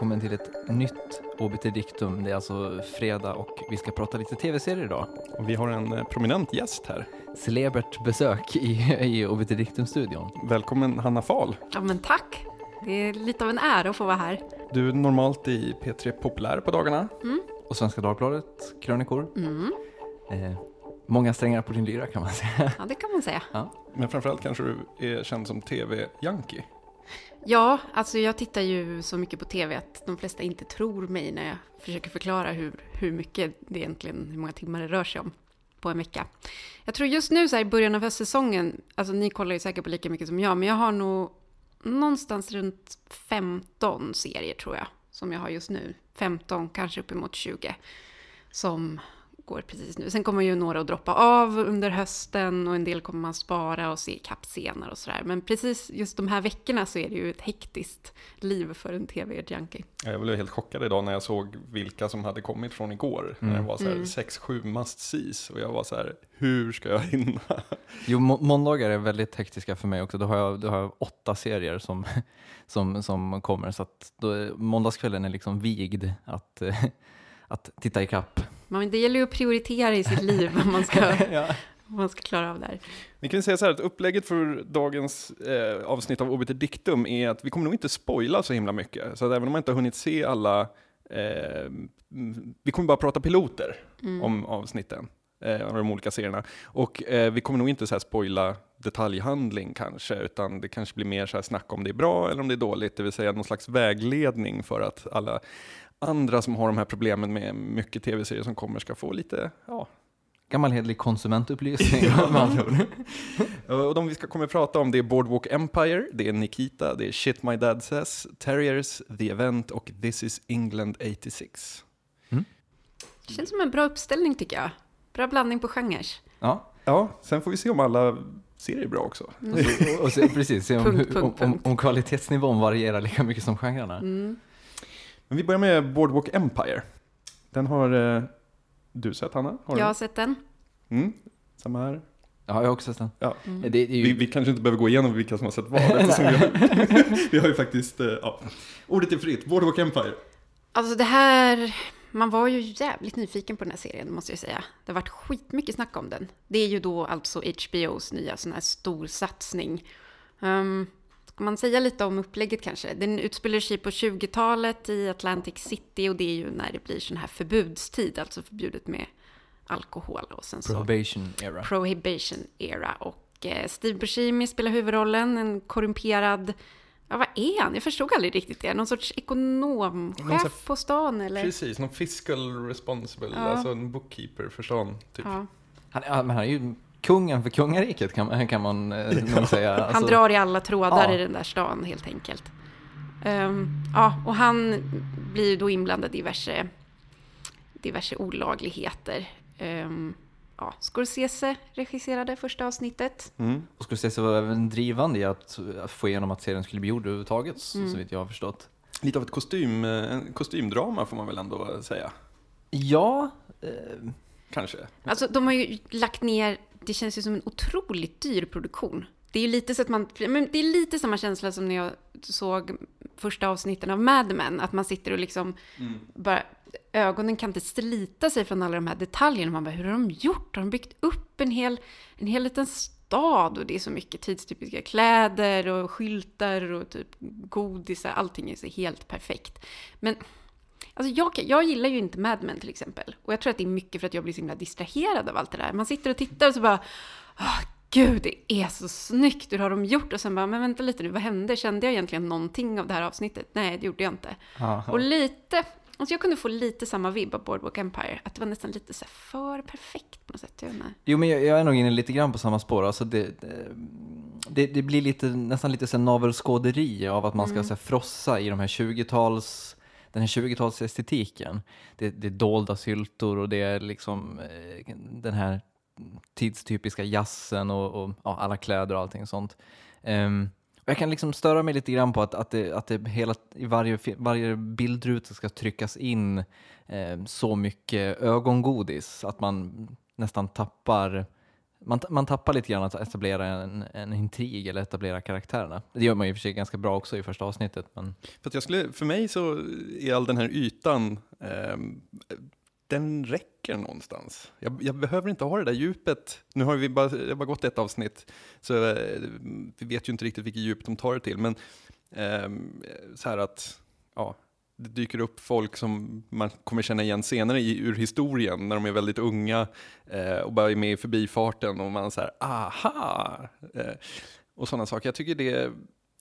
Välkommen till ett nytt Obiter Dictum. Det är alltså fredag och vi ska prata lite tv-serier idag. Och vi har en eh, prominent gäst här. Celebert besök i, i Obiter Dictum-studion. Välkommen Hanna Fahl. Ja men tack. Det är lite av en ära att få vara här. Du är normalt i P3 Populär på dagarna. Och Svenska Dagbladet, krönikor. Mm. Eh, många strängar på din lyra kan man säga. Ja det kan man säga. Men framförallt kanske du är känd som TV-junkie. Ja, alltså jag tittar ju så mycket på tv att de flesta inte tror mig när jag försöker förklara hur, hur mycket det egentligen, hur många timmar det rör sig om på en vecka. Jag tror just nu så här i början av höstsäsongen, alltså ni kollar ju säkert på lika mycket som jag, men jag har nog någonstans runt 15 serier tror jag, som jag har just nu. 15, kanske uppemot 20, som går precis nu. Sen kommer ju några att droppa av under hösten och en del kommer man spara och se ikapp senare och sådär. Men precis just de här veckorna så är det ju ett hektiskt liv för en tv-junkie. Jag blev helt chockad idag när jag såg vilka som hade kommit från igår. När det var så här 6-7 must sees. Och jag var så här, hur ska jag hinna? Jo, må måndagar är väldigt hektiska för mig också. Då har jag, då har jag åtta serier som, som, som kommer. Så att då, är- måndagskvällen är liksom vigd att, att titta ikapp. Men det gäller ju att prioritera i sitt liv vad man ska, vad man ska klara av där. Vi kan säga så här att upplägget för dagens eh, avsnitt av Obiter Dictum är att vi kommer nog inte spoila så himla mycket. Så att även om man inte har hunnit se alla, eh, mm, vi kommer bara prata piloter om avsnitten. Eh, av de olika serierna. Och eh, vi kommer nog inte så här spoila detaljhandling kanske, utan det kanske blir mer så här snack om det är bra eller om det är dåligt, det vill säga någon slags vägledning för att alla andra som har de här problemen med mycket tv-serier som kommer ska få lite, ja, Gammal hederlig konsumentupplysning med andra ord. Och de vi ska kommer att prata om det är Boardwalk Empire, det är Nikita, det är Shit My Dad Says, Terriers, The Event och This Is England 86. Det känns som en bra uppställning tycker jag. Bra blandning på genrer. Ja, Ja, sen får vi se om alla serier är bra också. och, så, och se, precis, se om, Punkt, punkt, om, om, om kvalitetsnivån varierar lika mycket som genrerna. Mm. Men vi börjar med Boardwalk Empire. Den har eh, du sett Hanna? Har Jag har du? sett den. Mm, samma här. Ja, jag har också sett den. Ja. Mm. Det, det ju, Vi, vi kanske inte behöver gå igenom vilka som har sett vad, eftersom vi, har, vi har ju faktiskt, eh, ja. Ordet är fritt, Boardwalk Empire. Alltså det här, man var ju jävligt nyfiken på den här serien måste jag säga. Det har varit skitmycket snack om den. Det är ju då alltså HBOs nya sån här storsatsning. Um, ska man säga lite om upplägget kanske? Den utspelar sig på 20-talet i Atlantic City och det är ju när det blir sån här förbudstid, alltså förbjudet med alkohol och sen så Prohibition era. Prohibition era. Och eh, Steve Buscemi spelar huvudrollen, en korrumperad... Ja, vad är han? Jag förstod aldrig riktigt det. Någon sorts Någon ekonomchef på stan eller? Precis, någon fiscal responsible, Ja. alltså en bookkeeper för stan. Typ. Ja. Han, men han är ju kungen för kungariket kan man, kan man eh, nog säga. Han Alltså, drar i alla trådar ja. i den där stan helt enkelt. Ehm, ja, och han blir då inblandad i diverse, diverse olagligheter. Um, ja, Scorsese regisserade första avsnittet. Mm. Och så var även drivande i att, få igenom att serien skulle bli gjord överhuvudtaget, så- Mm. så vitt jag har förstått. Lite av ett kostym, eh, en kostymdrama får man väl ändå säga. Ja, eh, Kanske. Alltså de har ju lagt ner, det känns ju som en otroligt dyr produktion. Det är lite så att man, men det är lite samma känsla som när jag såg första avsnitten av Mad Men, att man sitter och liksom bara, ögonen kan inte slita sig från alla de här detaljerna. Man bara, hur har de gjort? Har de byggt upp en hel, en hel liten stad? Och det är så mycket tidstypiska kläder och skyltar och typ godisar. Allting är så helt perfekt. Men Alltså jag, jag gillar ju inte Mad Men till exempel. Och jag tror att det är mycket för att jag blir så himla distraherad av allt det där. Man sitter och tittar och så bara, "Åh, gud det är så snyggt, hur har de gjort? Och sen bara, men vänta lite nu, vad hände? Kände jag egentligen någonting av det här avsnittet? Nej, det gjorde jag inte. aha. Och lite, alltså jag kunde få lite samma vibb av Boardwalk Empire. Att det var nästan lite så för perfekt på något sätt. Jag. Jo, men jag, jag är nog inne lite grann på samma spår. Alltså det, det, det blir lite, nästan lite så navelskåderi av att man ska så här, frossa i de här 20-tals, den här 20-talsestetiken. Det, det är dolda syltor och det är liksom eh, den här tidstypiska jazzen och, och ja, alla kläder och allting sånt. Um, och jag kan liksom störa mig lite grann på att, att, det, att det hela, i varje, varje bildruta ska tryckas in eh, så mycket ögongodis att man nästan tappar man, man tappar lite grann att etablera en, en intrig eller etablera karaktärerna. Det gör man ju i och för sig ganska bra också i första avsnittet. Men... För, att jag skulle, för mig så är all den här ytan, eh, den räcker någonstans. Jag, jag, behöver inte ha det där djupet. Nu har vi bara, det bara gått ett avsnitt, så eh, vi vet ju inte riktigt vilket djup de tar det till. Men eh, så här att, ja, det dyker upp folk som man kommer känna igen senare i, ur historien när de är väldigt unga eh, och bara är med i förbifarten och man säger aha! Eh, och sådana saker. Jag tycker det,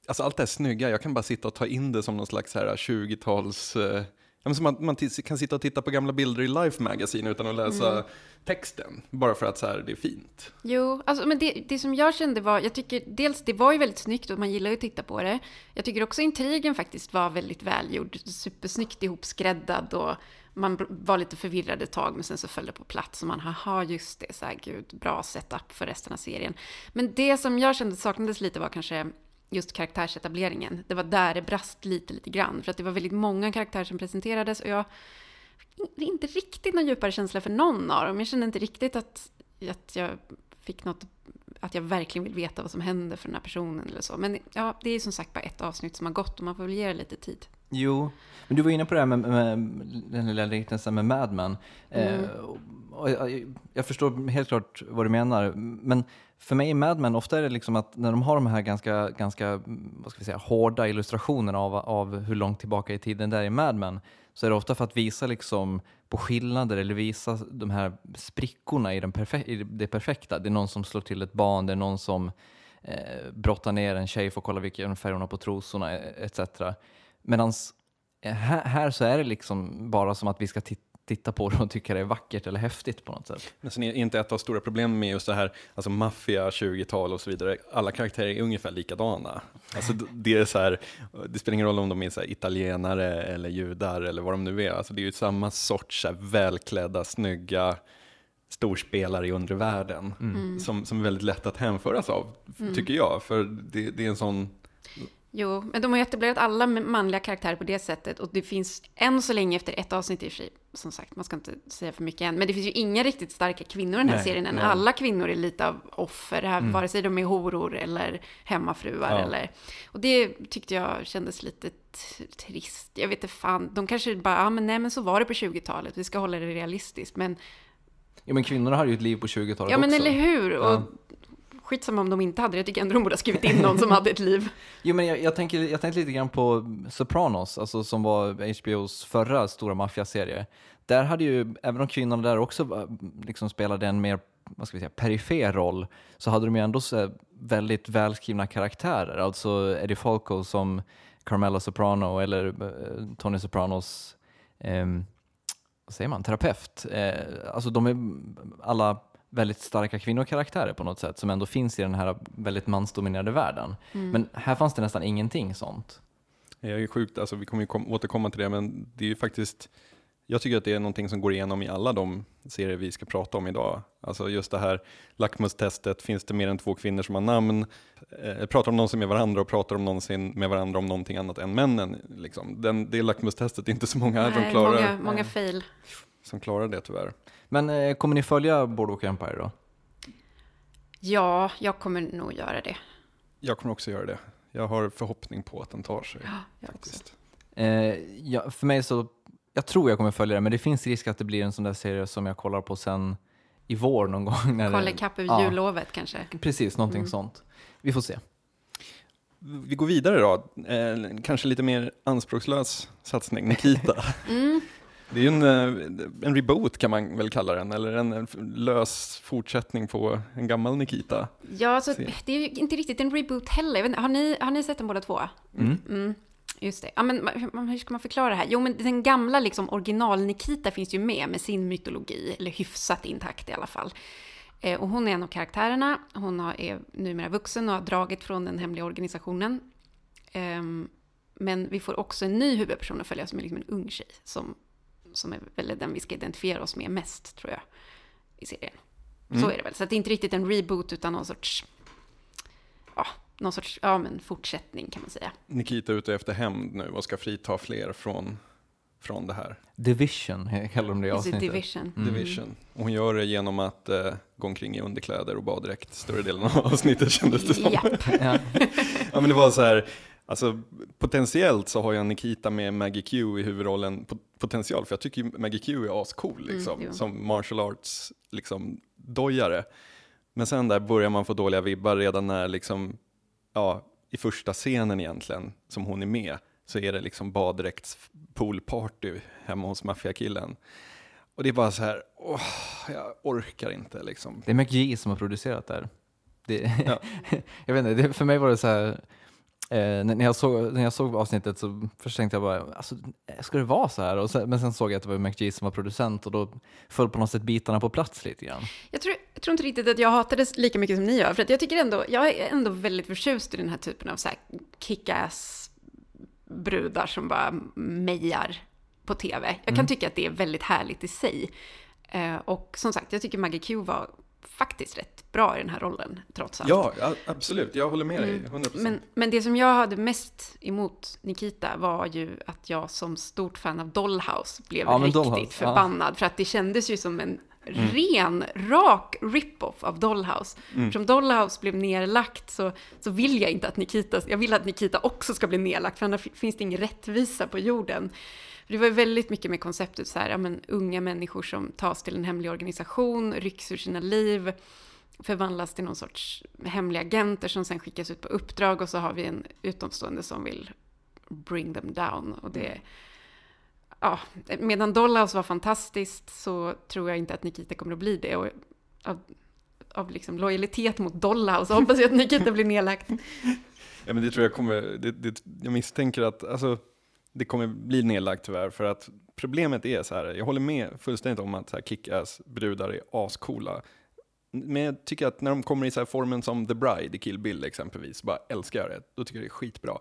alltså allt det här snygga, jag kan bara sitta och ta in det som någon slags 20-tals eh, som man, man kan sitta och titta på gamla bilder i Life Magazine utan att läsa mm. texten. Bara för att så här, det är fint. Jo, alltså, men det, det som jag kände var, jag tycker dels det var ju väldigt snyggt och man gillar ju att titta på det. Jag tycker också intrigen faktiskt var väldigt välgjord, supersnyggt ihopskräddad och man var lite förvirrad ett tag men sen så föll det på plats och man, haha just det, så här, gud, bra setup för resten av serien. Men det som jag kände saknades lite var kanske just karaktärsetableringen. Det var där det brast lite, lite grann. För att det var väldigt många karaktärer som presenterades och jag fick inte riktigt någon djupare känsla för någon av dem. Jag kände inte riktigt att, att jag fick något, att jag verkligen vill veta vad som händer för den här personen eller så. Men ja, det är som sagt bara ett avsnitt som har gått och man får väl ge det lite tid. Jo, men du var inne på det här med, med, den lilla liknelsen med Mad Men. Mm. Eh, jag, jag, förstår helt klart vad du menar, men för mig i Mad Men, ofta är det liksom att när de har de här ganska, ganska mm, vad ska vi säga, hårda illustrationerna av, av hur långt tillbaka i tiden det är i Mad Men, så är det ofta för att visa liksom på skillnader eller visa de här sprickorna i, den perfe i det perfekta. Det är någon som slår till ett barn, det är någon som eh, brottar ner en tjej för att kolla vilken färg hon har på trosorna e-, etc. Medan eh, här, här så är det liksom bara som att vi ska titta titta på det och tycka det är vackert eller häftigt på något sätt. Men sen är inte ett av stora problemen med just det här, alltså maffia, 20-tal och så vidare, alla karaktärer är ungefär likadana. Alltså det är så här, det spelar ingen roll om de är så italienare eller judar eller vad de nu är, alltså det är ju samma sorts så välklädda, snygga, storspelare i undre världen mm. som, som är väldigt lätt att hänföras av, mm. tycker jag. För det, det är en sån Jo, men de har ju etablerat alla manliga karaktärer på det sättet och det finns än så länge efter ett avsnitt i och för sig, som sagt, man ska inte säga för mycket än, men det finns ju inga riktigt starka kvinnor i den här nej, serien än. Nej. Alla kvinnor är lite av offer, här, mm. vare sig de är horor eller hemmafruar ja. eller... Och det tyckte jag kändes lite trist. Jag vet inte fan, de kanske bara, ja men nej men så var det på 20-talet, vi ska hålla det realistiskt, men... Ja men kvinnorna hade ju ett liv på 20-talet också. Ja men eller hur! Ja. Skitsamma om de inte hade det, jag tycker ändå de borde ha skrivit in någon som hade ett liv. Jo men jag, jag, tänker, jag tänkte lite grann på Sopranos, alltså som var HBOs förra stora maffiaserie. Där hade ju, även om kvinnorna där också liksom spelade en mer vad ska vi säga, perifer roll, så hade de ju ändå så väldigt välskrivna karaktärer. Alltså Eddie Falco som Carmela Soprano eller eh, Tony Sopranos eh, vad säger man, terapeut. Eh, alltså de är alla väldigt starka kvinnokaraktärer på något sätt som ändå finns i den här väldigt mansdominerade världen. Mm. Men här fanns det nästan ingenting sånt. Jag är sjukt, alltså vi kommer ju kom, återkomma till det, men det är ju faktiskt jag tycker att det är någonting som går igenom i alla de serier vi ska prata om idag. Alltså just det här lackmustestet, finns det mer än två kvinnor som har namn? Eh, pratar om någonsin med varandra och pratar om någonsin med varandra om någonting annat än männen. Liksom. Den, det lackmustestet är inte så många här som klarar många, många fail. Som klarar det tyvärr. Men eh, kommer ni följa Boardwalk Empire då? Ja, jag kommer nog göra det. Jag kommer också göra det. Jag har förhoppning på att den tar sig. Ja, jag faktiskt. Eh, ja, för mig så, jag tror jag kommer följa det, men det finns risk att det blir en sån där serie som jag kollar på sen i vår någon gång. Kolla ikapp över ja, jullovet kanske? Precis, någonting mm. sånt. Vi får se. Vi går vidare då. Eh, kanske lite mer anspråkslös satsning, Nikita. mm. Det är ju en, eh, en reboot kan man väl kalla den, eller en, en lös fortsättning på en gammal Nikita. Ja, alltså, det är ju inte riktigt en reboot heller. Inte, har, ni, har ni sett den båda två? Mm. mm. Just det. Ja, men, hur ska man förklara det här? Jo, men den gamla liksom, original-Nikita finns ju med med sin mytologi, eller hyfsat intakt i alla fall. Eh, och hon är en av karaktärerna. Hon har, är numera vuxen och har dragit från den hemliga organisationen. Eh, men vi får också en ny huvudperson att följa som är liksom en ung tjej som som är väl den vi ska identifiera oss med mest, tror jag, i serien. Mm. Så är det väl. Så det är inte riktigt en reboot, utan någon sorts, ja, någon sorts ja, men fortsättning kan man säga. Nikita är ute efter hämnd nu och ska frita fler från från det här. Division kallar de det i avsnittet. division? Mm. Division. Och hon gör det genom att eh, gå omkring i underkläder och baddräkt större delen av avsnittet kändes det som. Japp. Ja. Ja men det var så här, alltså potentiellt så har jag Nikita med Maggie Q i huvudrollen, pot- potential, för jag tycker ju Maggie Q är ascool liksom, Mm, som martial arts liksom dojare. Men sen där börjar man få dåliga vibbar redan när liksom, ja, i första scenen egentligen, som hon är med, så är det liksom baddräkts poolparty hemma hos maffiakillen. Och det är bara så här, åh, jag orkar inte liksom. Det är McGee som har producerat det här. Det, Ja. jag vet inte, det, för mig var det så här, eh, när, jag såg, när jag såg avsnittet så först tänkte jag bara, alltså, ska det vara så här? Sen, men sen såg jag att det var McGee som var producent och då föll på något sätt bitarna på plats lite grann. Jag tror, jag tror inte riktigt att jag hatar det lika mycket som ni gör, för att jag tycker ändå, jag är ändå väldigt förtjust i den här typen av så här kick-ass brudar som bara mejar på tv. Jag kan Mm. tycka att det är väldigt härligt i sig. Eh, och som sagt, jag tycker Maggie Q var faktiskt rätt bra i den här rollen, trots allt. Ja, absolut, jag håller med dig, Mm. 100%. Men, men det som jag hade mest emot Nikita var ju att jag som stort fan av Dollhouse blev Ja, riktigt Dollhouse, ja. förbannad. För att det kändes ju som en Mm. ren, rak rip-off av Dollhouse. Mm. Eftersom Dollhouse blev nerlagt så, så vill jag inte att Nikita, jag vill att Nikita också ska bli nerlagt, för annars finns det ingen rättvisa på jorden. För Det var ju väldigt mycket med konceptet så här, ja, men, unga människor som tas till en hemlig organisation, rycks ur sina liv, förvandlas till någon sorts hemliga agenter som sen skickas ut på uppdrag och så har vi en utomstående som vill bring them down. Och det, ja, medan Dollhouse var fantastiskt så tror jag inte att Nikita kommer att bli det. Och av, av liksom lojalitet mot Dollhouse hoppas jag att Nikita blir nedlagt. Ja, men det tror jag kommer, det, det, jag misstänker att alltså, det kommer bli nedlagt tyvärr, för att problemet är så här, jag håller med fullständigt om att så här kick-ass brudar är ascoola. Men jag tycker att när de kommer i så här formen som The Bride i Kill Bill exempelvis, bara älskar jag det, då tycker jag det är skitbra.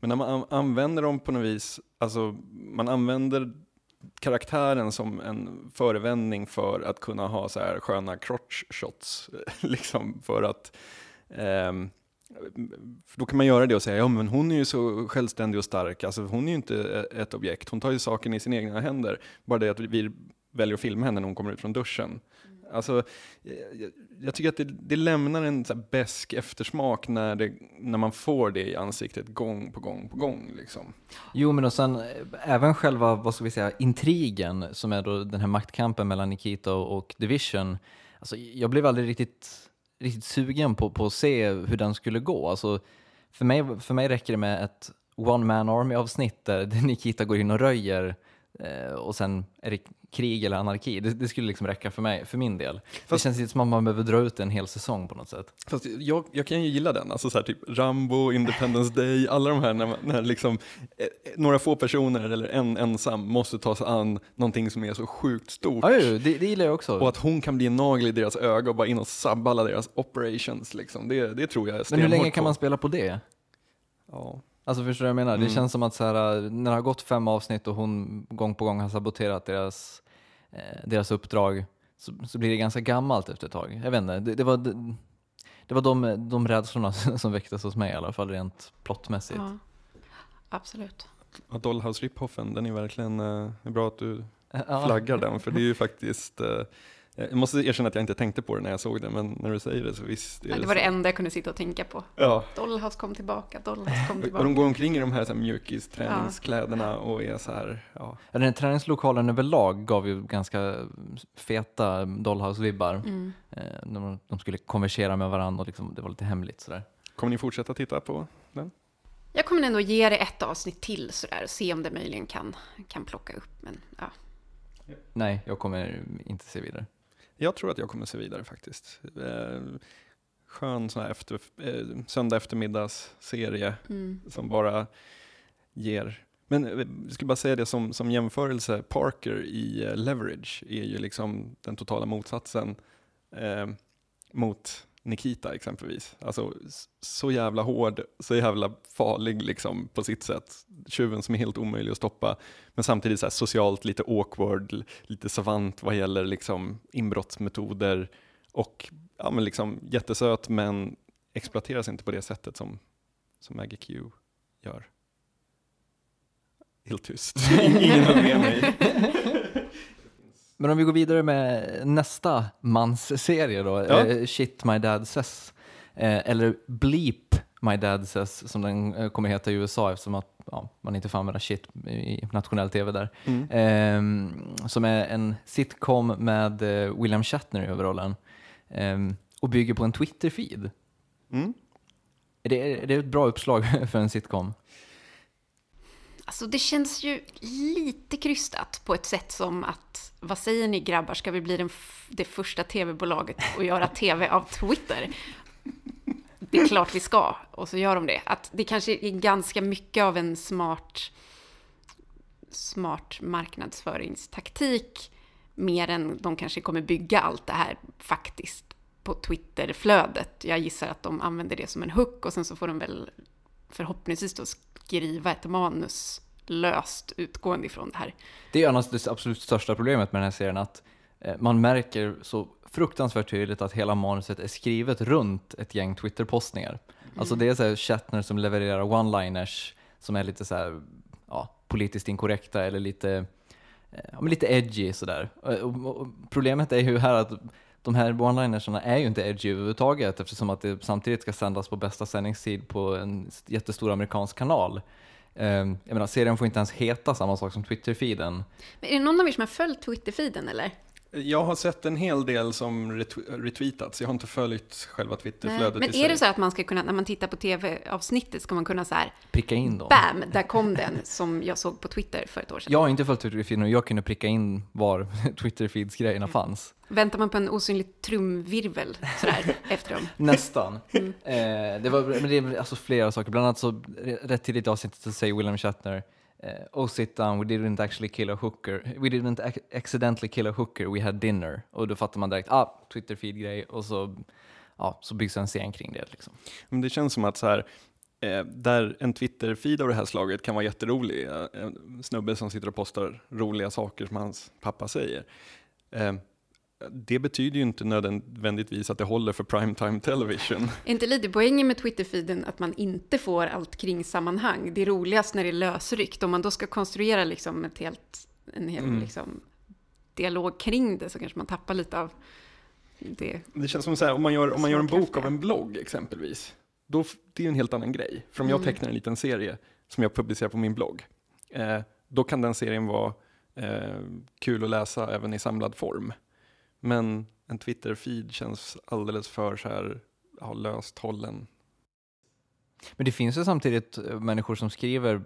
Men när man använder dem på något vis, alltså man använder karaktären som en förevändning för att kunna ha så här sköna crotch shots, liksom för att ehm, för då kan man göra det och säga, ja men hon är ju så självständig och stark, alltså hon är ju inte eh, ett objekt, hon tar ju saken i sina egna händer. Bara det att vi väljer att filma henne när hon kommer ut från duschen. Alltså, eh, jag, jag tycker att det, det lämnar en så här besk eftersmak när, det, när man får det i ansiktet gång på gång på gång. Liksom. Jo, men och sen eh, även själva, vad ska vi säga, intrigen som är då den här maktkampen mellan Nikita och, Division. Alltså, jag blev aldrig riktigt, riktigt sugen på, på att se hur den skulle gå. Alltså, för, mig, för mig räcker det med ett One Man Army avsnitt där Nikita går in och röjer och sen är det krig eller anarki. Det, det skulle liksom räcka för mig, för min del. det Fast- känns inte som att man behöver dra ut en hel säsong på något sätt. Fast jag, jag kan ju gilla den, alltså så här, typ Rambo, Independence Day, alla de här när, man, när liksom, eh, några få personer eller en ensam måste ta sig an någonting som är så sjukt stort. Ja, jo, det, det gillar jag också. Och att hon kan bli en nagel i deras öga och bara in och sabba alla deras operations. Liksom. Det, det tror jag är men hur länge kan på. man spela på det? Ja. Alltså förstår du vad jag menar? Mm. Det känns som att så här, när det har gått fem avsnitt och hon gång på gång har saboterat deras, eh, deras uppdrag så, så blir det ganska gammalt efter ett tag. Jag vet inte, det, det var, det, det var de, de rädslorna som väcktes hos mig i alla fall rent plottmässigt. Ja, absolut. Ja, Dollhouse Riphoffen, den är verkligen eh, det är bra att du flaggar den, för det är ju faktiskt eh, jag måste erkänna att jag inte tänkte på det när jag såg den, men när du säger det så visst. är Ja, det så. var det enda jag kunde sitta och tänka på. Ja, Dollhouse kom tillbaka, Dollhouse kom och tillbaka. de går omkring i de här, så här mjukis träningskläderna och är så här, ja. Ja, Den här träningslokalen överlag gav ju ganska feta Dollhouse-vibbar. Mm. Eh, de skulle konversera med varandra och liksom, det var lite hemligt sådär. Kommer ni fortsätta titta på den? Jag kommer ändå ge det ett avsnitt till sådär och se om det möjligen kan, kan plocka upp. Men ja, Nej, jag kommer inte se vidare. Jag tror att jag kommer se vidare faktiskt. Eh, skön sån här efter, eh, söndag eftermiddagsserie mm. som bara ger men eh, jag skulle bara säga det som, som jämförelse, Parker i eh, Leverage är ju liksom den totala motsatsen eh, mot Nikita exempelvis. Alltså så jävla hård, så jävla farlig liksom på sitt sätt. Tjuven som är helt omöjlig att stoppa, men samtidigt så här socialt lite awkward, lite savant vad gäller liksom inbrottsmetoder och ja, men liksom jättesöt men exploateras inte på det sättet som, som Maggie Q gör. Helt tyst. Ingen höll med mig. Men om vi går vidare med nästa mans serie då, Ja. eh, Shit My Dad Says, eh, eller Bleep My Dad Says som den eh, kommer heta i USA eftersom att ja, man inte får använda shit i nationell tv där. Mm. Eh, som är en sitcom med William Shatner i huvudrollen eh, och bygger på en Twitter-feed. Mm. Är det, är det ett bra uppslag för en sitcom? Alltså det känns ju lite krystat på ett sätt som att vad säger ni grabbar, ska vi bli den det första tv-bolaget att göra tv av Twitter? Det är klart vi ska, och så gör de det. Att det kanske är ganska mycket av en smart, smart marknadsföringstaktik mer än de kanske kommer bygga allt det här faktiskt på Twitterflödet. Jag gissar att de använder det som en hook och sen så får de väl förhoppningsvis då skriva ett manus löst utgående ifrån det här. Det är annars det absolut största problemet med den här serien, att eh, man märker så fruktansvärt tydligt att hela manuset är skrivet runt ett gäng Twitter-postningar. Alltså det är så här Shatner som levererar one-liners som är lite så här, ja, politiskt inkorrekta eller lite, eh, ja, lite edgy sådär. Problemet är ju här att de här one-linersarna är ju inte edgy överhuvudtaget eftersom att det samtidigt ska sändas på bästa sändningstid på en jättestor amerikansk kanal. Ehm, jag menar, serien får inte ens heta samma sak som Twitter-feeden. Men är det någon av er som har följt Twitter-feeden eller? Jag har sett en hel del som retwe- retweetats. Jag har inte följt själva Twitterflödet Men är det så att man ska kunna, när man tittar på tv-avsnittet, ska man kunna så här, Pricka in dem. bam, där kom den som jag såg på Twitter för ett år sedan. Jag har inte följt Twitter-feeden och jag kunde pricka in var Twitter-feeds-grejerna fanns. Väntar man på en osynlig trumvirvel sådär efter dem? Nästan. Mm. Eh, det var men det är alltså flera saker. Bland annat så rätt tidigt i avsnittet så säger William Shatner Uh, Oh sit down, we didn't actually kill a hooker. We didn't ac- accidentally kill a hooker, we had dinner. Och då fattar man direkt, ah, Twitter-feed-grej. Och så, ja, så byggs en scen kring det. Liksom. Men det känns som att så här, eh, där en Twitter-feed av det här slaget kan vara jätterolig, eh, en snubbe som sitter och postar roliga saker som hans pappa säger. Eh, det betyder ju inte nödvändigtvis att det håller för primetime television. Är inte lite poängen med Twitter-feeden att man inte får allt kring sammanhang? Det är roligast när det är lösryckt. Om man då ska konstruera liksom ett helt, en hel Mm. liksom, dialog kring det så kanske man tappar lite av det. Det känns som så här, om man gör, om man gör en bok av en blogg exempelvis, då, det är en helt annan grej. För om jag Mm. tecknar en liten serie som jag publicerar på min blogg, eh, då kan den serien vara eh, kul att läsa även i samlad form. Men en Twitter-feed känns alldeles för så här, ja, löst hållen. Men det finns ju samtidigt eh, människor som skriver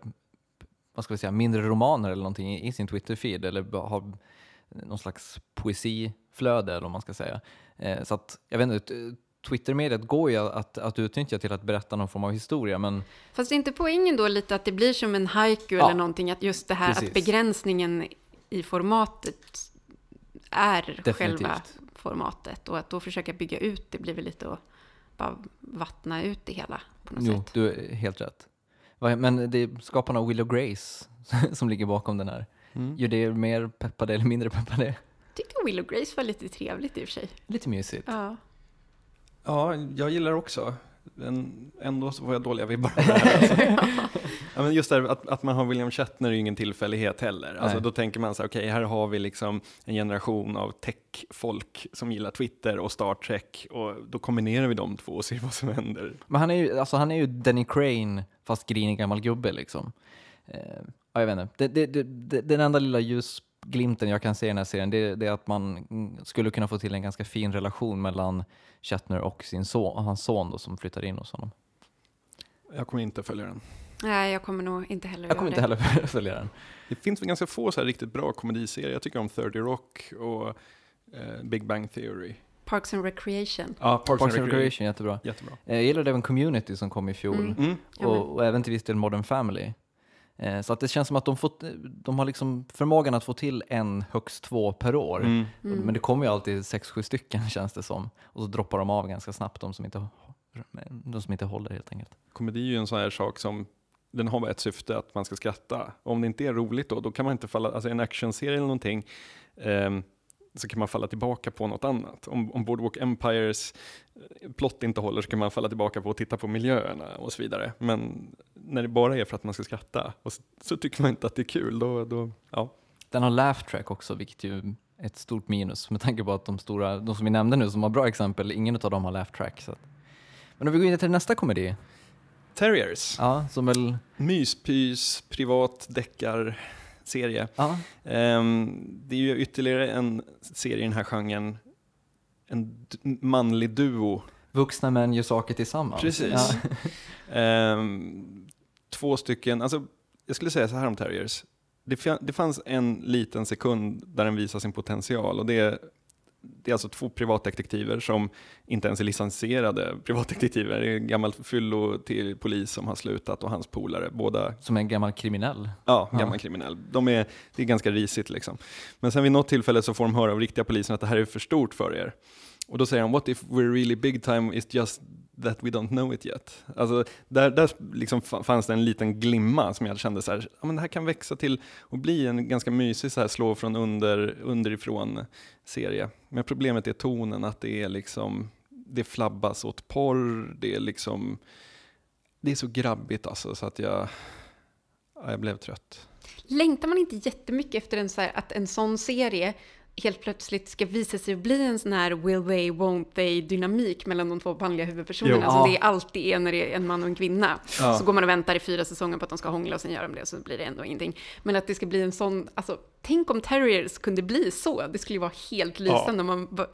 vad ska vi säga, mindre romaner eller någonting i sin Twitter-feed eller har någon slags poesiflöde eller vad man ska säga. Eh, så att, jag vet inte, t- Twitter-mediet går ju att, att utnyttja till att berätta någon form av historia, men Fast är inte poängen då lite att det blir som en haiku Ja. eller någonting? Att just det här Precis. att begränsningen i formatet är Definitivt. själva formatet. Och att då försöka bygga ut det blir väl lite att bara vattna ut det hela på något jo, sätt. du är helt rätt. Men det är skaparna av Willow Grace som ligger bakom den här. Mm. Gör det mer peppade eller mindre peppade? tyckte Willow Grace var lite trevligt i och för sig. Lite mysigt. Ja. Ja, jag gillar också. Men ändå så får jag dåliga vibbar här. Alltså. ja, men just det här, att, att man har William Shatner är ju ingen tillfällighet heller. Alltså, Nej. då tänker man så här, okej, här har vi liksom en generation av tech-folk som gillar Twitter och Star Trek och då kombinerar vi de två och ser vad som händer. Men han är ju, alltså han är ju Danny Crane fast grinig gammal gubbe liksom. Eh, ja, jag vet inte. Det, det, det, den enda lilla ljusglimten jag kan se i den här serien det, är att man skulle kunna få till en ganska fin relation mellan Shatner och sin son, hans son då, som flyttar in hos honom. Jag kommer inte följa den. Nej, jag kommer nog inte heller Jag kommer inte heller följa den. Det finns väl ganska få så här riktigt bra komediserier. Jag tycker om 30 Rock och eh, Big Bang Theory. Parks and Recreation. Ja, Parks and Recreation, jättebra. Jättebra. Eh, Jag gillade även Community som kom i fjol. Mm. Mm. Och, och även till viss del Modern Family. Eh, så att det känns som att de, fått, de har liksom förmågan att få till en, högst två per år. Mm. Mm. Men det kommer ju alltid sex, sju stycken känns det som. Och så droppar de av ganska snabbt de som inte, de som inte håller helt enkelt. Komedi är ju en sån här sak som den har bara ett syfte, att man ska skratta. Och om det inte är roligt då, då kan man inte falla, alltså en actionserie eller någonting, ehm, så kan man falla tillbaka på något annat. Om, om Boardwalk Empires eh, plott inte håller så kan man falla tillbaka på att titta på miljöerna och så vidare. Men när det bara är för att man ska skratta och så, så tycker man inte att det är kul, då, då ja. Den har laugh track också, vilket ju är ett stort minus med tanke på att de stora, de som vi nämnde nu som har bra exempel, ingen av dem har laugh track. Så. att- Men om vi går in till nästa komedi, Terriers, ja, som väl, myspys, privat deckarserie. ja, Ehm, det är ju ytterligare en serie i den här genren, en manlig duo. vuxna män gör saker tillsammans. Precis. Ja. Ehm, två stycken, alltså jag skulle säga så här om Terriers. Det, det fanns en liten sekund där den visar sin potential och det är, det är alltså två privatdetektiver som inte ens är licensierade privatdetektiver. Det är en gammal fyllo till polis som har slutat och hans polare, båda Som en gammal kriminell. Ja, Ja. gammal kriminell. De är, det är ganska risigt liksom. Men sen vid något tillfälle så får de höra av riktiga polisen att det här är för stort för er. Och då säger de, what if we're really big time is just that we don't know it yet. Alltså, där där liksom fanns det en liten glimma som jag kände så här, ja, men det här kan växa till och bli en ganska mysig så här, slå från under, underifrån serie. Men problemet är tonen, att det är liksom, det flabbas åt porr, det är liksom, det är så grabbigt alltså så att jag, ja, jag blev trött. Längtar man inte jättemycket efter en så här, att en sån serie helt plötsligt ska visa sig bli en sån här will they, won't they dynamik mellan de två manliga huvudpersonerna Jo. som Ja. det alltid är när det är en man och en kvinna. Ja. Så går man och väntar i fyra säsonger på att de ska hångla och sen gör de det och så blir det ändå ingenting. Men att det ska bli en sån, alltså tänk om Terriers kunde bli så. Det skulle ju vara helt lysande om man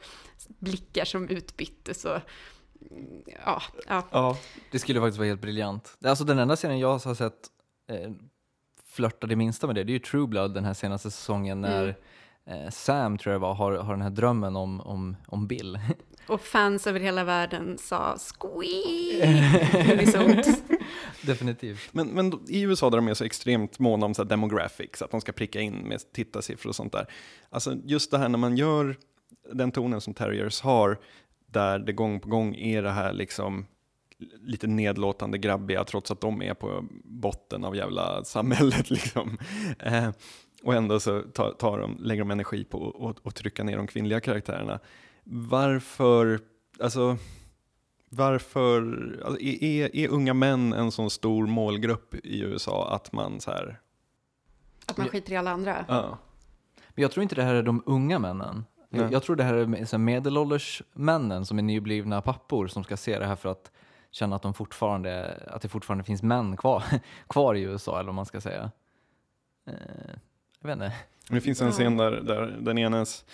blickar som utbyttes och ja, ja. Ja, Det skulle faktiskt vara helt briljant. Alltså den enda scenen jag har sett eh, flörta det minsta med det, det är ju True Blood den här senaste säsongen när eh, Sam, tror jag var, har, har den här drömmen om, om, om Bill. Och fans över hela världen sa squeak. Definitivt. men, men i USA där de är så extremt måna om så här demographics, att de ska pricka in med tittarsiffror och sånt där. Alltså just det här när man gör den tonen som Terriers har, där det gång på gång är det här liksom lite nedlåtande grabbiga, trots att de är på botten av jävla samhället liksom. Eh, och ändå så tar, tar de, lägger de energi på att- trycka ner de kvinnliga karaktärerna. Varför, alltså varför, alltså, är, är, unga män en sån stor målgrupp i USA att man så här, Att man skiter i alla andra. ja. Men jag tror inte det här är de unga männen. Nej. Jag, tror det här är medelålders männen som är nyblivna pappor som ska se det här för att känna att, de fortfarande, att det fortfarande finns män kvar, kvar i USA, eller vad man ska säga. Jag vet inte. Det finns en scen där, där den enes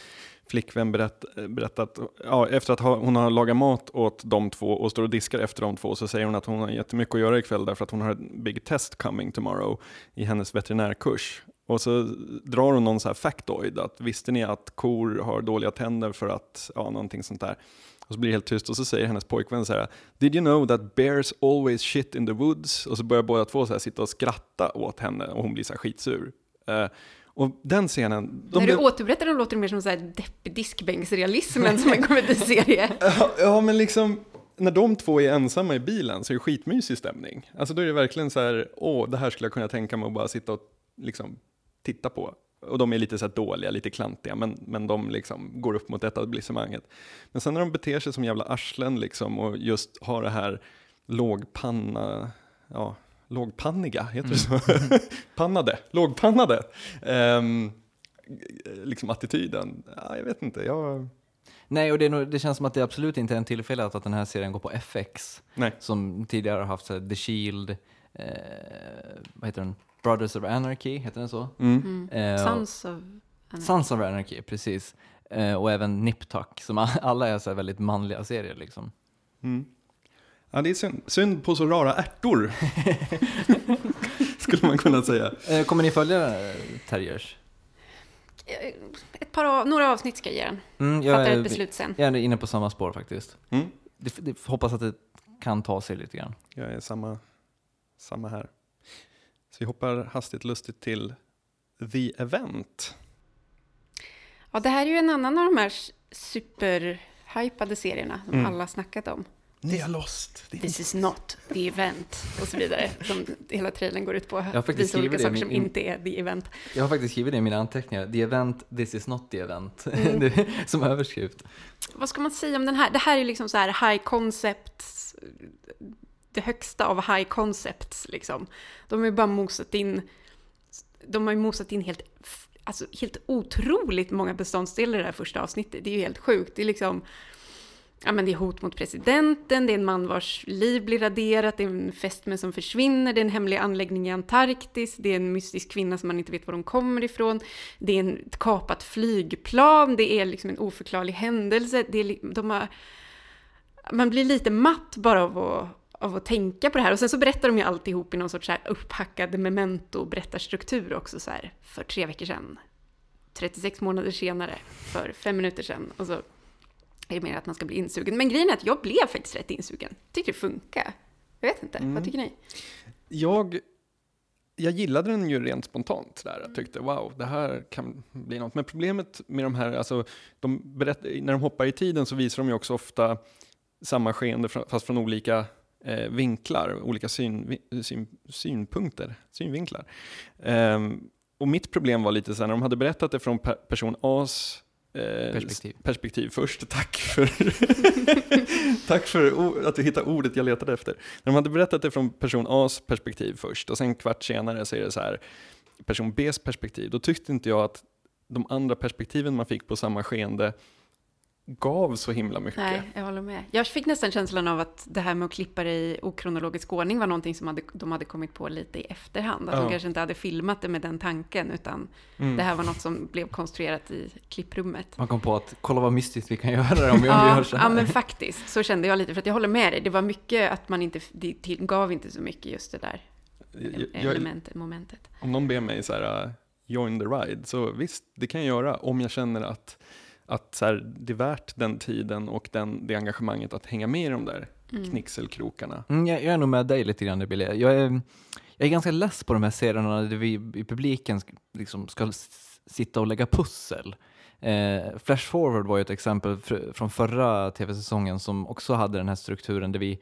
flickvän berätt, berättat, ja, efter att ha, hon har lagat mat åt de två och står och diskar efter de två så säger hon att hon har jättemycket att göra ikväll därför att hon har ett big test coming tomorrow i hennes veterinärkurs. Och så drar hon någon så här factoid, att visste ni att kor har dåliga tänder för att, ja någonting sånt där. Och så blir det helt tyst och så säger hennes pojkvän så här, Did you know that bears always shit in the woods? Och så börjar båda två så här sitta och skratta åt henne och hon blir så här skitsur. Eh, och den scenen, de När blev- du återberättar den låter det mer som så här deppig diskbänksrealism än som en komediserie. Ja, ja, men liksom när de två är ensamma i bilen så är det skitmysig stämning. Alltså då är det verkligen så här, åh, det här skulle jag kunna tänka mig att bara sitta och liksom titta på. Och de är lite så dåliga, lite klantiga, men, men de liksom går upp mot etablissemanget. Men sen när de beter sig som jävla arslen liksom och just har det här lågpanna, ja, lågpanniga, heter det så? Pannade, lågpannade. Ehm, liksom attityden, ja, jag vet inte, jag, Nej, och det, nog, det känns som att det absolut inte är en tillfällighet att den här serien går på FX, nej. som tidigare har haft så här, The Shield, eh, vad heter den? Brothers of Anarchy, heter den så? Mm. Eh, Sons of... Sons of Anarchy, precis. Eh, och även Nip Tuck, som alla är så här väldigt manliga serier liksom. Mm. Ja, det är synd, synd på så rara ärtor. Skulle man kunna säga. Eh, kommer ni följa eh, Terriers? Ett par av, några avsnitt ska jag ge den. Mm, jag, Fattar är, ett beslut sen. jag är inne på samma spår faktiskt. Mm. Det, det, hoppas att det kan ta sig lite grann. Jag är samma, samma här. Så vi hoppar hastigt lustigt till The Event. Ja, det här är ju en annan av de här superhypade serierna som Mm. alla snackat om. Ni har lost. Det är This is not the event och så vidare. Som hela trailern går ut på. har faktiskt Visa olika skrivit det saker i som min- inte är the event. Jag har faktiskt skrivit det i mina anteckningar. The event, this is not the event. Mm. Som överskrift. Vad ska man säga om den här? Det här är ju liksom så här high concepts, det högsta av high concepts liksom. De har ju bara mosat in, de har ju mosat in helt, alltså helt otroligt många beståndsdelar i det här första avsnittet. Det är ju helt sjukt. Det är liksom, ja men det är hot mot presidenten, det är en man vars liv blir raderat, det är en fästmö som försvinner, det är en hemlig anläggning i Antarktis, det är en mystisk kvinna som man inte vet var de kommer ifrån, det är en, ett kapat flygplan, det är liksom en oförklarlig händelse, det är, de har, man blir lite matt bara av att, av att tänka på det här. Och sen så berättar de ju alltihop i någon sorts så här upphackad memento-berättarstruktur också så här, för tre veckor sedan, 36 månader senare, för fem minuter sedan. Och så är det mer att man ska bli insugen. Men grejen är att jag blev faktiskt rätt insugen. Tyckte det funkar. Jag vet inte, Mm. vad tycker ni? Jag, jag gillade den ju rent spontant där. Jag tyckte wow, det här kan bli något. Men problemet med de här, alltså, de berätt, när de hoppar i tiden så visar de ju också ofta samma skeende fast från olika eh, vinklar, olika syn, syn, synpunkter, synvinklar. Ehm, och mitt problem var lite så här, när de hade berättat det från per, person A's Perspektiv. perspektiv först. Tack för, tack för att du hittade ordet jag letade efter. När de hade berättat det från person A's perspektiv först och sen kvart senare så är det så här person B's perspektiv. Då tyckte inte jag att de andra perspektiven man fick på samma skeende gav så himla mycket. Nej, jag håller med. Jag fick nästan känslan av att det här med att klippa det i okronologisk ordning var någonting som hade, de hade kommit på lite i efterhand. Att Ja. de kanske inte hade filmat det med den tanken, utan Mm. det här var något som blev konstruerat i klipprummet. Man kom på att kolla vad mystiskt vi kan göra om vi, om vi Ja, gör så här. ja, men faktiskt. Så kände jag lite, för att jag håller med dig. Det var mycket att man inte, det till, gav inte så mycket just det där elementet, momentet. Om någon ber mig så här, join the ride, så visst, det kan jag göra om jag känner att, att så här, det är värt den tiden och den, det engagemanget att hänga med i de där Mm. knixelkrokarna. Mm, jag, jag är nog med dig lite grann Billy. Jag är, jag är ganska less på de här serierna där vi i publiken liksom ska sitta och lägga pussel. Eh, Flash Forward var ju ett exempel fr- från förra tv-säsongen som också hade den här strukturen där vi,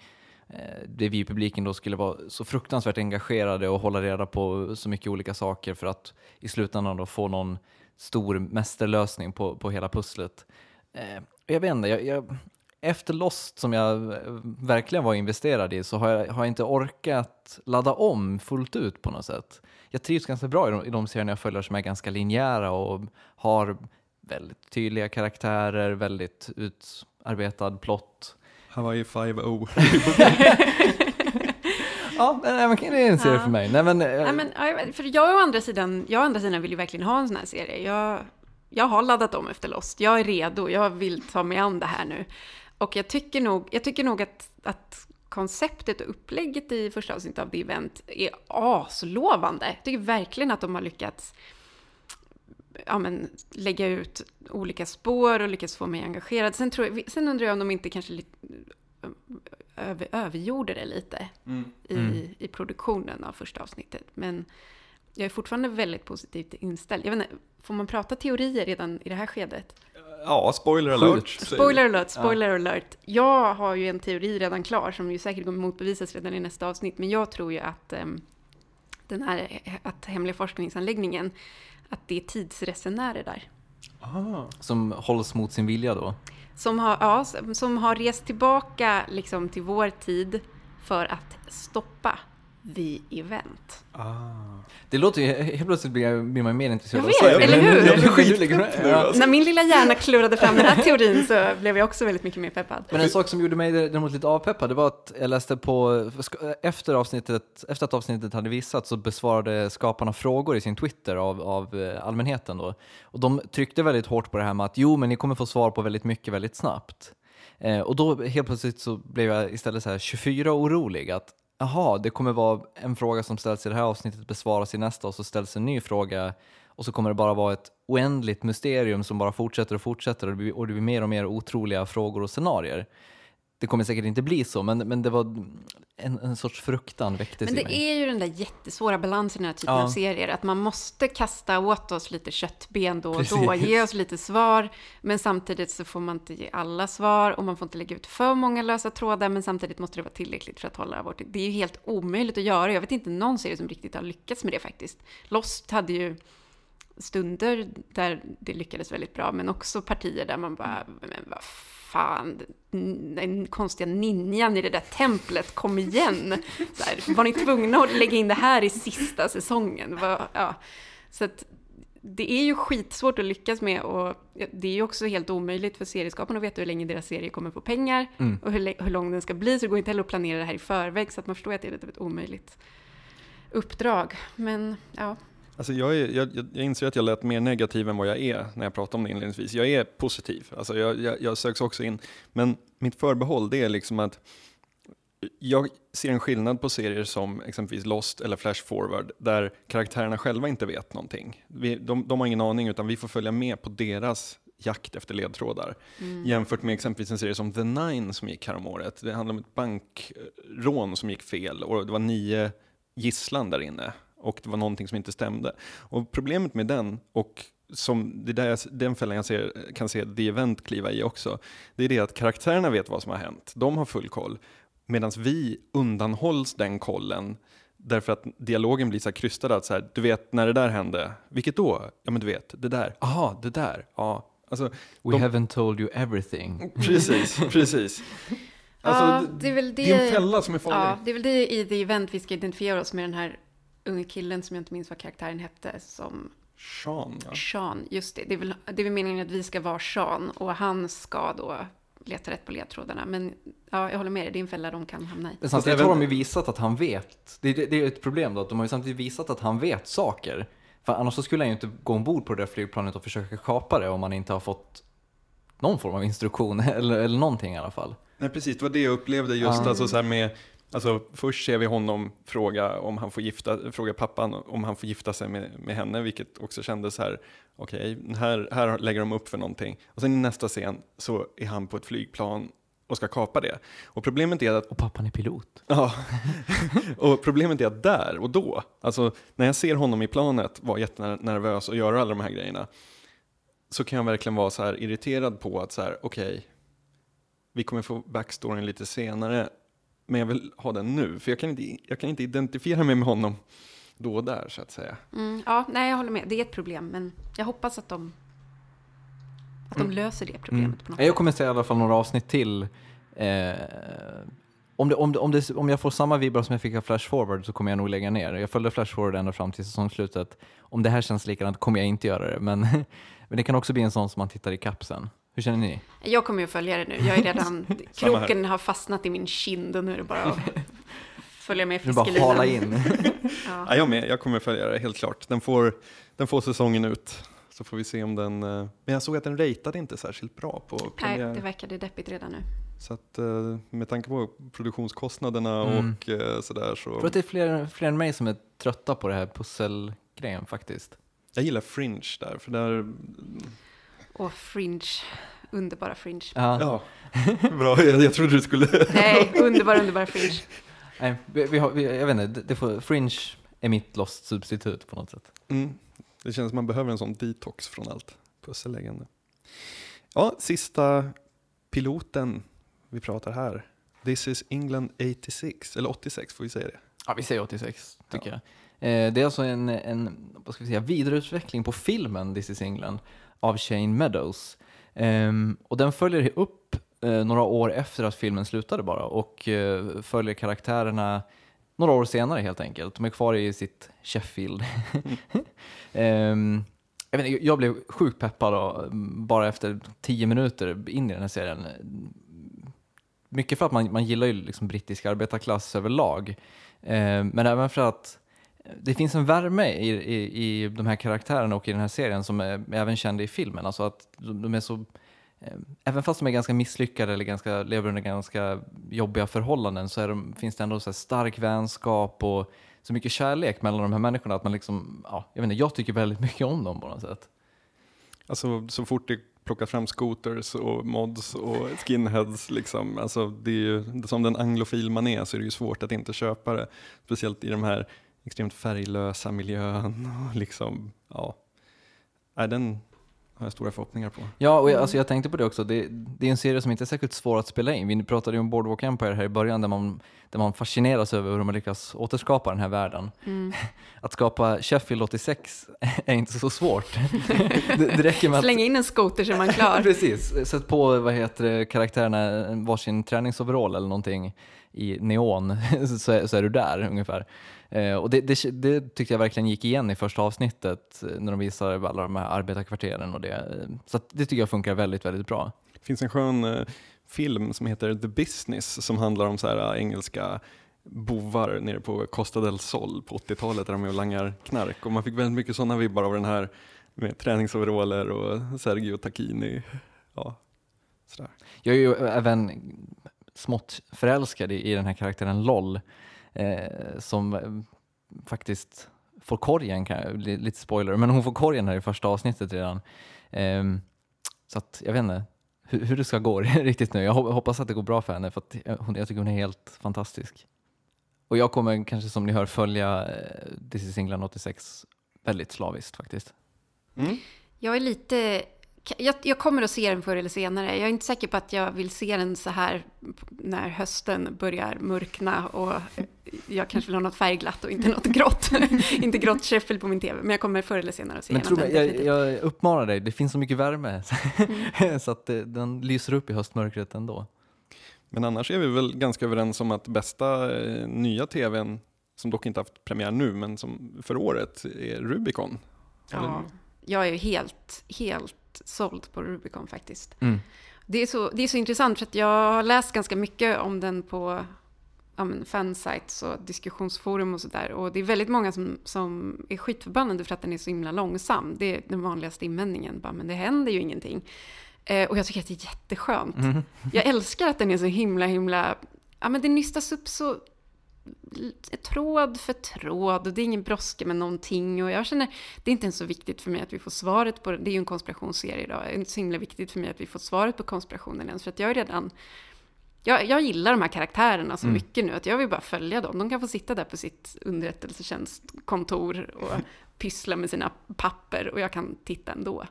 eh, där vi i publiken då skulle vara så fruktansvärt engagerade och hålla reda på så mycket olika saker för att i slutändan då få någon stor mästerlösning på, på hela pusslet. Eh, jag vet inte, jag, jag, efter Lost som jag eh, verkligen var investerad i så har jag, har jag inte orkat ladda om fullt ut på något sätt. Jag trivs ganska bra i de, i de serierna jag följer som är ganska linjära och har väldigt tydliga karaktärer, väldigt utarbetad plott. Hawaii 5-0. Ja, men det är en serie Ja. för mig. Nej, men, eh, Nej, men, för jag å andra sidan, jag å andra sidan vill ju verkligen ha en sån här serie. Jag, jag har laddat om efter Lost. Jag är redo. Jag vill ta mig an det här nu. Och jag tycker nog, jag tycker nog att, att konceptet och upplägget i första avsnittet av The Event är aslovande. Jag tycker verkligen att de har lyckats ja, men, lägga ut olika spår och lyckats få mig engagerad. Sen, tror jag, sen undrar jag om de inte kanske över, övergjorde det lite i, Mm. i produktionen av första avsnittet. Men jag är fortfarande väldigt positivt inställd. Jag vet inte, får man prata teorier redan i det här skedet? Ja, spoiler alert. Spoiler alert, spoiler alert. Jag har ju en teori redan klar som ju säkert kommer motbevisas redan i nästa avsnitt. Men jag tror ju att ehm, den här att hemliga forskningsanläggningen, att det är tidsresenärer där. Ah. som hålls mot sin vilja då. Som har, ja, som- som har rest tillbaka liksom till vår tid för att stoppa the event. Ah. Det låter ju, helt plötsligt blir, jag, blir man mer intresserad Jag vet, eller hur? Jag blir skitpepp nu, alltså. När min lilla hjärna klurade fram den här teorin så blev jag också väldigt mycket mer peppad. Men en sak som gjorde mig däremot lite avpeppad, det var att jag läste på, efter, avsnittet, efter att avsnittet hade visats så besvarade skaparna frågor i sin Twitter av, av eh, allmänheten då. Och de tryckte väldigt hårt på det här med att jo, men ni kommer få svar på väldigt mycket väldigt snabbt. Eh, och då helt plötsligt så blev jag istället så här 24 orolig att jaha, det kommer vara en fråga som ställs i det här avsnittet besvaras i nästa och så ställs en ny fråga och så kommer det bara vara ett oändligt mysterium som bara fortsätter och fortsätter och det blir, och det blir mer och mer otroliga frågor och scenarier det kommer säkert inte bli så, men, men det var en, en sorts fruktan väcktes Men i det mig. är ju den där jättesvåra balansen i den här typen Ja. av serier, att man måste kasta åt oss lite köttben då och då, Precis. ge oss lite svar, men samtidigt så får man inte ge alla svar och man får inte lägga ut för många lösa trådar, men samtidigt måste det vara tillräckligt för att hålla vårt... Det är ju helt omöjligt att göra. Jag vet inte någon serie som riktigt har lyckats med det faktiskt. Lost hade ju stunder där det lyckades väldigt bra, men också partier där man bara, men vad fan, den konstiga ninjan i det där templet, kom igen! Så här, var ni tvungna att lägga in det här i sista säsongen? Ja. Så att det är ju skitsvårt att lyckas med och det är ju också helt omöjligt för serieskaparna att veta hur länge deras serie kommer få pengar Mm. och hur, hur lång den ska bli, så det går inte heller att planera det här i förväg, så att man förstår att det är lite av ett omöjligt uppdrag. Men ja, Alltså jag, är, jag, jag inser att jag lät mer negativ än vad jag är när jag pratade om det inledningsvis. Jag är positiv, alltså jag, jag, jag söks också in. Men mitt förbehåll det är liksom att jag ser en skillnad på serier som exempelvis Lost eller Flash Forward där karaktärerna själva inte vet någonting. Vi, de, de har ingen aning utan vi får följa med på deras jakt efter ledtrådar. Jämfört med exempelvis en serie som The Nine som gick häromåret. Det handlar om ett bankrån som gick fel och det var nio gisslan där inne och det var någonting som inte stämde. Och problemet med den, och som det är där jag, den fällan jag ser, kan se The Event kliva i också, det är det att karaktärerna vet vad som har hänt. De har full koll. Medan vi undanhålls den kollen därför att dialogen blir så här krystad att så här, du vet när det där hände, vilket då? Ja men du vet, det där, aha, det där, ja. Alltså, We de- haven't told you everything. precis, precis. Alltså, ja, det är väl det... det är en fälla som är farlig. Ja, det är väl det i The Event vi ska identifiera oss med den här unge killen som jag inte minns vad karaktären hette, som Sean, ja. Sean, just det. Det är, väl, det är väl meningen att vi ska vara Sean och han ska då leta rätt på ledtrådarna. Men ja, jag håller med dig, det är en fälla de kan hamna i. Men samtidigt har de ju visat att han vet. Det, det, det är ett problem då, att de har ju samtidigt visat att han vet saker. För annars så skulle han ju inte gå ombord på det där flygplanet och försöka kapa det om han inte har fått någon form av instruktion, eller, eller någonting i alla fall. Nej precis, det var det jag upplevde just Ja. alltså, så här med, alltså, först ser vi honom fråga om han får gifta, fråga pappan om han får gifta sig med, med henne, vilket också kändes så här, okej, här, här lägger de upp för någonting. Och sen i nästa scen så är han på ett flygplan och ska kapa det. Och problemet är att Och pappan är pilot. Ja, och problemet är att där och då, alltså när jag ser honom i planet vara jättenervös och göra alla de här grejerna, så kan jag verkligen vara så här irriterad på att så här, okej, vi kommer få backstoryn lite senare, men jag vill ha den nu, för jag kan inte, jag kan inte identifiera mig med honom då och där så att säga. Mm, ja, nej, jag håller med. Det är ett problem, men jag hoppas att de, att de Mm. löser det problemet på något Jag kommer säga i alla fall några avsnitt till. Eh, om, det, om, det, om, det, om jag får samma vibbar som jag fick av Flash Forward så kommer jag nog lägga ner. Jag följde Flash Forward ända fram till säsongslutet. Om det här känns likadant kommer jag inte göra det, men, men det kan också bli en sån som man tittar i kapsen. Hur känner ni? Jag kommer ju att följa det nu. Jag är redan, kroken har fastnat i min kind och nu är det bara att följa med Nu bara fiskelinan. hala in. Ja. Ja, jag med, jag kommer följa det helt klart. Den får, den får säsongen ut, så får vi se om den... eh, Men jag såg att den ratade inte särskilt bra på Nej, premiär. det verkade deppigt redan nu. Så att eh, med tanke på produktionskostnaderna Mm. och eh, sådär så... Jag tror att det är fler, fler än mig som är trötta på det här pusselgrejen faktiskt. Jag gillar Fringe där, för där... Och Fringe, underbara Fringe. Ja. Ja, bra. Jag, jag trodde du skulle... Nej, underbara, underbara Fringe. Nej, vi, vi har, vi, jag vet inte, det, får, Fringe är mitt Lost-substitut på något sätt. Mm. Det känns som man behöver en sån detox från allt pusselläggande. Ja, sista piloten vi pratar här. This is England 86, eller 86 får vi säga det. Ja, vi säger 86 tycker jag. Eh, det är alltså en, en vad ska vi säga, vidareutveckling på filmen This is England av Shane Meadows. Um, och den följer upp uh, några år efter att filmen slutade bara och uh, följer karaktärerna några år senare helt enkelt. De är kvar i sitt Sheffield. um, jag, vet, inte, jag blev sjukt peppad då, mm, bara efter tio minuter in i den här serien. Mycket för att man, man gillar ju liksom brittisk arbetarklass överlag. uh, men även för att det finns en värme i, i, i de här karaktärerna och i den här serien som är även känd i filmen. Alltså att de, är så, eh, även fast de är ganska misslyckade eller ganska, lever under ganska jobbiga förhållanden så är de, finns det ändå så här stark vänskap och så mycket kärlek mellan de här människorna att man liksom, ja, jag vet inte, jag tycker väldigt mycket om dem på något sätt. Alltså så fort det plockar fram scooters och mods och skinheads. Liksom. Alltså, det är ju, som den anglofil man är så är det ju svårt att inte köpa det. Speciellt i de här extremt färglösa miljön. Och liksom, ja. Nej, den har jag stora förhoppningar på. Ja, och jag, alltså jag tänkte på det också. Det, det är en serie som inte är särskilt svår att spela in. Vi pratade ju om Boardwalk Empire här i början där man, där man fascineras över hur de har lyckats återskapa den här världen. Mm. Att skapa Sheffield 86 är inte så svårt. det, det räcker med att Slänga in en skoter så är man klar. Precis, sätt på vad heter det, karaktärerna varsin träningsoverall eller någonting i neon så är, så är du där ungefär. Eh, och det, det, det tyckte jag verkligen gick igen i första avsnittet eh, när de visar alla de här arbetarkvarteren och det. Eh, Så det tycker jag funkar väldigt, väldigt bra. Det finns en skön eh, film som heter The Business som handlar om så här, engelska bovar nere på Costa del Sol på 80-talet där de är och langar knark. Och man fick väldigt mycket sådana vibbar av den här med träningsoveraller och Sergio Tacchini. Ja, sådär. Jag är ju även smått förälskad i, i den här karaktären LOL eh, som eh, faktiskt får korgen, kan lite spoiler, men hon får korgen här i första avsnittet redan. Ehm, så att jag vet inte hur, hur det ska gå riktigt nu. Jag hop- hoppas att det går bra för henne för att jag, hon, jag tycker hon är helt fantastisk. Och jag kommer kanske som ni hör följa eh, This is England 86 väldigt slaviskt faktiskt. Mm. Jag är lite... Jag, jag kommer att se den förr eller senare. Jag är inte säker på att jag vill se den så här när hösten börjar mörkna och jag kanske vill ha något färgglatt och inte något grått. inte grått Sheffield på min tv, men jag kommer förr eller senare att se Men den. mig, jag, jag uppmanar dig, det finns så mycket värme så att det, den lyser upp i höstmörkret ändå. Men annars är vi väl ganska överens om att bästa eh, nya tvn, som dock inte haft premiär nu, men som för året, är Rubicon. Ja, jag är ju helt, helt såld på Rubicon faktiskt. Mm. Det är, så, det är så intressant för att jag har läst ganska mycket om den på ja, men fansites och diskussionsforum och sådär. Och det är väldigt många som, som är skitförbannade för att den är så himla långsam. Det är den vanligaste invändningen. Bara, men det händer ju ingenting. Eh, och jag tycker att det är jätteskönt. Mm. Jag älskar att den är så himla, himla... Ja, men det nystas upp så tråd för tråd och det är ingen brådska med någonting och jag känner det är inte ens så viktigt för mig att vi får svaret på det. Är ju en konspirationsserie idag. Det är inte så himla viktigt för mig att vi får svaret på konspirationen ens för att jag är redan jag, jag gillar de här karaktärerna så Mm. mycket nu att jag vill bara följa dem. De kan få sitta där på sitt underrättelsetjänstkontor och pyssla med sina papper och jag kan titta ändå.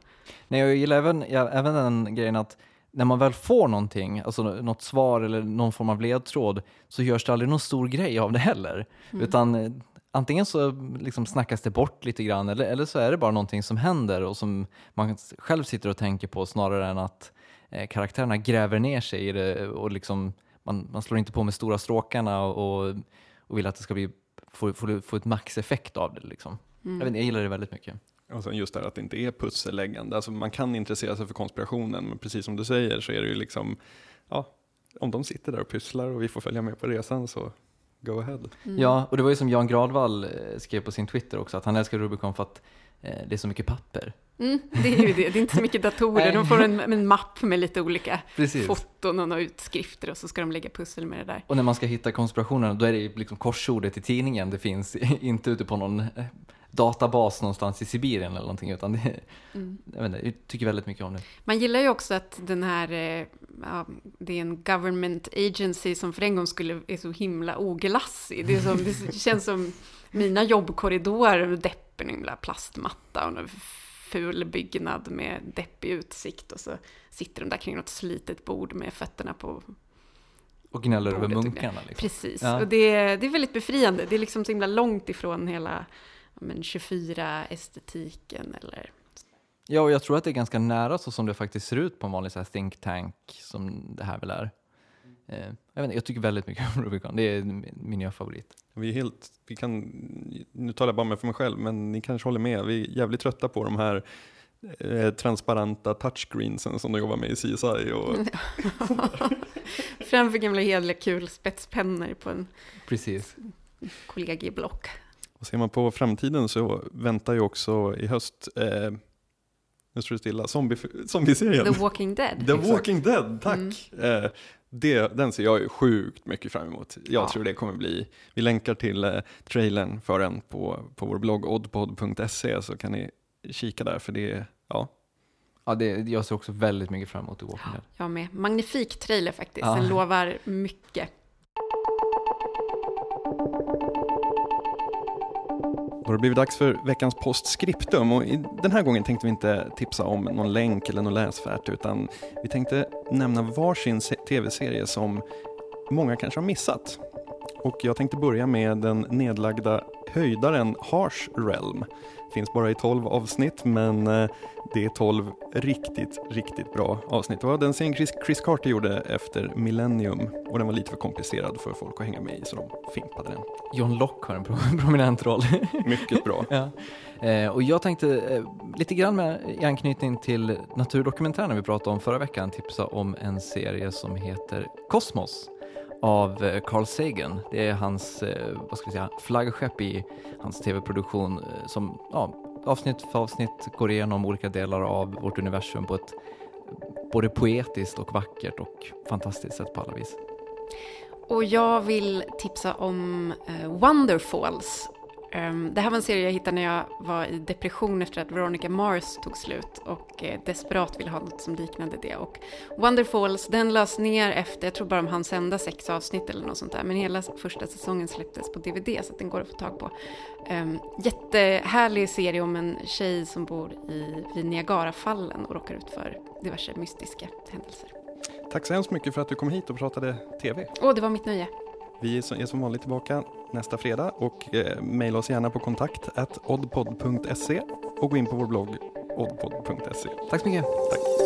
Nej, jag gillar även, ja, även den grejen att när man väl får någonting, alltså något svar eller någon form av ledtråd, så görs det aldrig någon stor grej av det heller. Utan eh, antingen så liksom snackas det bort lite grann eller, eller så är det bara någonting som händer och som man själv sitter och tänker på snarare än att eh, karaktärerna gräver ner sig i det och liksom, man, man slår inte på med stora stråkarna och, och, och vill att det ska bli, få, få, få ett maxeffekt av det. Liksom. Jag, vet, jag gillar det väldigt mycket. Och sen just det här att det inte är pusselläggande. Alltså man kan intressera sig för konspirationen, men precis som du säger så är det ju liksom, ja, om de sitter där och pysslar och vi får följa med på resan så go ahead. Mm. Ja, och det var ju som Jan Gradvall eh, skrev på sin Twitter också, att han älskar Rubicon för att det är så mycket papper. Mm, det är ju det. Det är inte så mycket datorer. De får en, en mapp med lite olika Precis. foton och några utskrifter och så ska de lägga pussel med det där. Och när man ska hitta konspirationerna, då är det liksom korsordet i tidningen det finns, inte ute på någon eh, databas någonstans i Sibirien eller någonting, utan det, Mm. jag, inte, jag tycker väldigt mycket om det. Man gillar ju också att den här, eh, ja, det är en government agency som för en gång skulle är så himla oglassig. Det, som, det känns som mina jobbkorridorer, deppen, en himla plastmatta och en ful byggnad med deppig utsikt och så sitter de där kring något slitet bord med fötterna på Och gnäller över munkarna. Liksom. Precis, Ja. och det, det är väldigt befriande. Det är liksom så himla långt ifrån hela ja, men 24-estetiken eller... Ja, och jag tror att det är ganska nära så som det faktiskt ser ut på en vanlig så think tank som det här väl är. Eh, jag, vet inte, jag tycker väldigt mycket om Rubicon, det är min nya favorit. Vi är helt, vi kan, nu talar jag bara med för mig själv, men ni kanske håller med. Vi är jävligt trötta på de här eh, transparenta touchscreensen som de jobbar med i CSI. Och, Framför gamla hederliga kulspetspennor på en Precis. kollegieblock. och ser man på framtiden så väntar ju också i höst, eh, nu står det stilla, zombie, zombieserien. The Walking Dead. The Walking Dead, tack! Mm. Eh, det, den ser jag ju sjukt mycket fram emot. Jag Ja. tror det kommer bli, vi länkar till eh, trailern för den på, på vår blogg oddpod.se så kan ni kika där för det ja, Ja, det, jag ser också väldigt mycket fram emot The Walking Dead. Jag med. Magnifik trailer faktiskt. Ja. Den lovar mycket. Då har det blivit dags för veckans postskriptum och den här gången tänkte vi inte tipsa om någon länk eller någon läsfärt utan vi tänkte nämna varsin tv-serie som många kanske har missat. Och jag tänkte börja med den nedlagda höjdaren Harsh Realm. Finns bara i 12 avsnitt men eh, det är 12 riktigt, riktigt bra avsnitt. Det var den serien Chris, Chris Carter gjorde efter Millennium och den var lite för komplicerad för folk att hänga med i så de fimpade den. John Locke har en pro- prominent roll. Mycket bra. ja. eh, och jag tänkte eh, lite grann med, i anknytning till naturdokumentären vi pratade om förra veckan tipsa om en serie som heter Kosmos av eh, Carl Sagan. Det är hans eh, vad ska vi säga, flaggskepp i hans tv-produktion eh, som ja, avsnitt för avsnitt går igenom olika delar av vårt universum på ett både poetiskt och vackert och fantastiskt sätt på alla vis. Och jag vill tipsa om Wonderfalls. Ehm, det här var en serie jag hittade när jag var i depression efter att Veronica Mars tog slut och eh, desperat ville ha något som liknade det. Och Wonderfalls, den lades ner efter, jag tror bara de hann sända sex avsnitt eller något sånt där, men hela första säsongen släpptes på DVD så att den går att få tag på. Um, jättehärlig serie om en tjej som bor i, vid Niagarafallen och råkar ut för diverse mystiska händelser. Tack så hemskt mycket för att du kom hit och pratade TV. Åh, det var mitt nöje. Vi är som- vanligt tillbaka nästa fredag och eh, mejla oss gärna på kontakt oddpod.se och gå in på vår blogg oddpod.se. Tack så mycket! Tack.